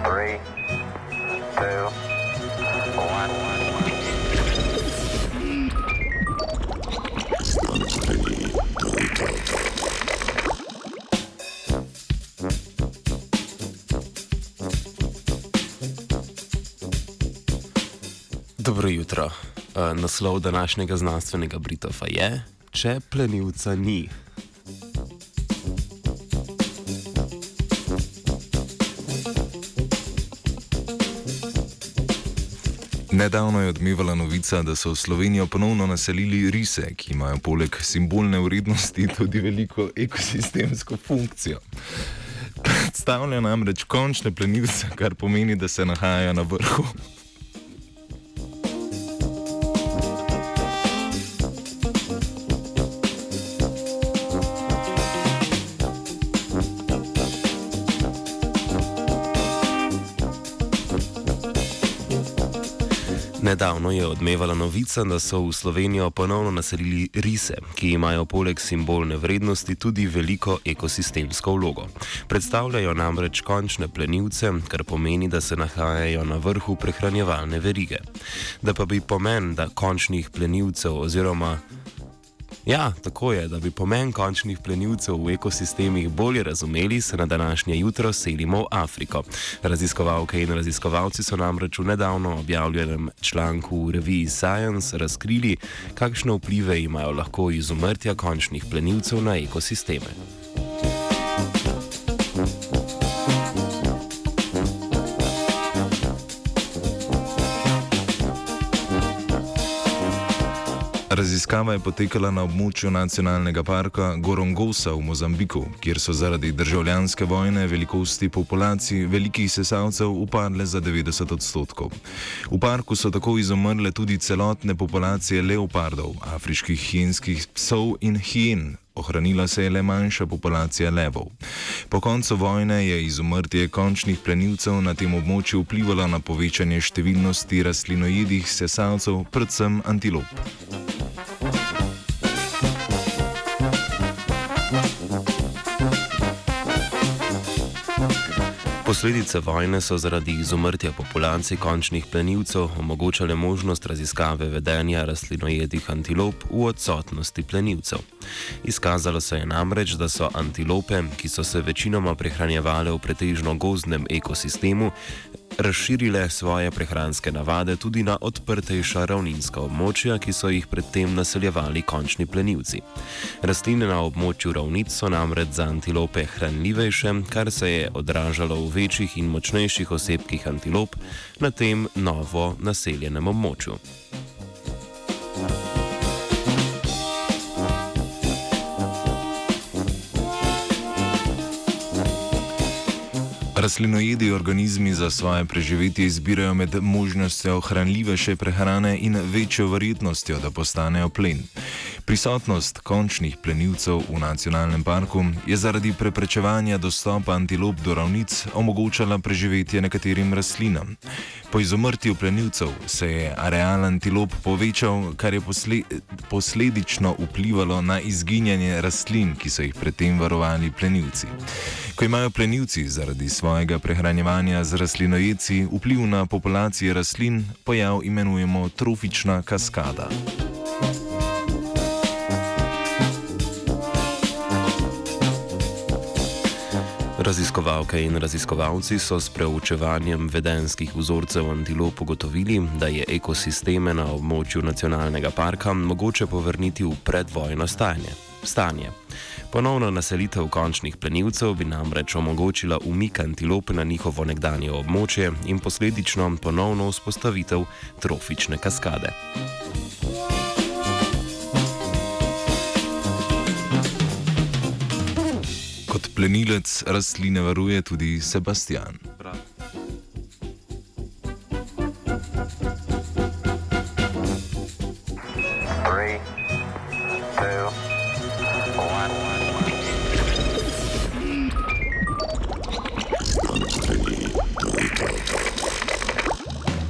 Three, two, one. Dobro jutro. Uh, naslov današnjega znanstvenega Britofa je: Če plenilca ni. Nedavno je odmevala novica, da so v Slovenijo ponovno naselili rise, ki imajo poleg simbolne vrednosti tudi veliko ekosistemsko funkcijo. Predstavlja namreč končne plenilce, kar pomeni, da se nahajajo na vrhu. Nedavno je odmevala novica, da so v Slovenijo ponovno naselili rise, ki imajo poleg simbolne vrednosti tudi veliko ekosistemsko vlogo. Predstavljajo namreč končne plenilce, kar pomeni, da se nahajajo na vrhu prehranjevalne verige. Da pa bi pomen da končnih plenilcev oziroma Ja, tako je, da bi pomen končnih plenilcev v ekosistemih bolje razumeli, se na današnje jutro selimo v Afriko. Raziskovalke in raziskovalci so namreč v nedavno objavljenem članku v reviji Science razkrili, kakšne vplive imajo lahko izumrtja končnih plenilcev na ekosisteme. Raziskava je potekala na območju nacionalnega parka Gorongosa v Mozambiku, kjer so zaradi državljanske vojne velikosti populacij velikih sesalcev upadle za 90 odstotkov. V parku so tako izumrle tudi celotne populacije leopardov, afriških hijenskih psov in hijen. Ohranila se je le manjša populacija levov. Po koncu vojne je izumrtje končnih plenilcev na tem območju vplivalo na povečanje številnosti rastlinojedih sesalcev, predvsem antilop. Posledice vojne so zaradi izumrtja populacij končnih plenilcev omogočale možnost raziskave vedenja rastlinojedih antilop v odsotnosti plenilcev. Izkazalo se je namreč, da so antilope, ki so se večinoma prehranjevale v pretežno gozdnem ekosistemu, razširile svoje prehranske navade tudi na odprtejša ravninska območja, ki so jih predtem naseljevali končni plenilci. Rastline na območju ravnic so namreč za antilope hranljivejše, kar se je odražalo v večjih in močnejših osebkih antilop na tem novo naseljenem območju. Rastlinojedi organizmi za svoje preživetje izbirajo med možnostjo hranljivejše prehrane in večjo verjetnostjo, da postanejo plen. Prisotnost končnih plenilcev v nacionalnem parku je zaradi preprečevanja dostopa antilop do ravnic omogočala preživetje nekaterim rastlinam. Po izumrtju plenilcev se je areal antilop povečal, kar je posle posledično vplivalo na izginjanje rastlin, ki so jih predtem varovali plenilci. Ko imajo plenilci zaradi svojega prehranjevanja z rastlinojedci vpliv na populacije rastlin, pojav imenujemo trofična kaskada. Raziskovalke in raziskovalci so s preučevanjem vedenskih vzorcev antilop ugotovili, da je ekosisteme na območju nacionalnega parka mogoče povrniti v predvojno stanje. stanje. Ponovna naselitev končnih plenilcev bi namreč omogočila umik antilop na njihovo nekdanje območje in posledično ponovno vzpostavitev trofične kaskade. Plenilec rastline varuje tudi Sebastian.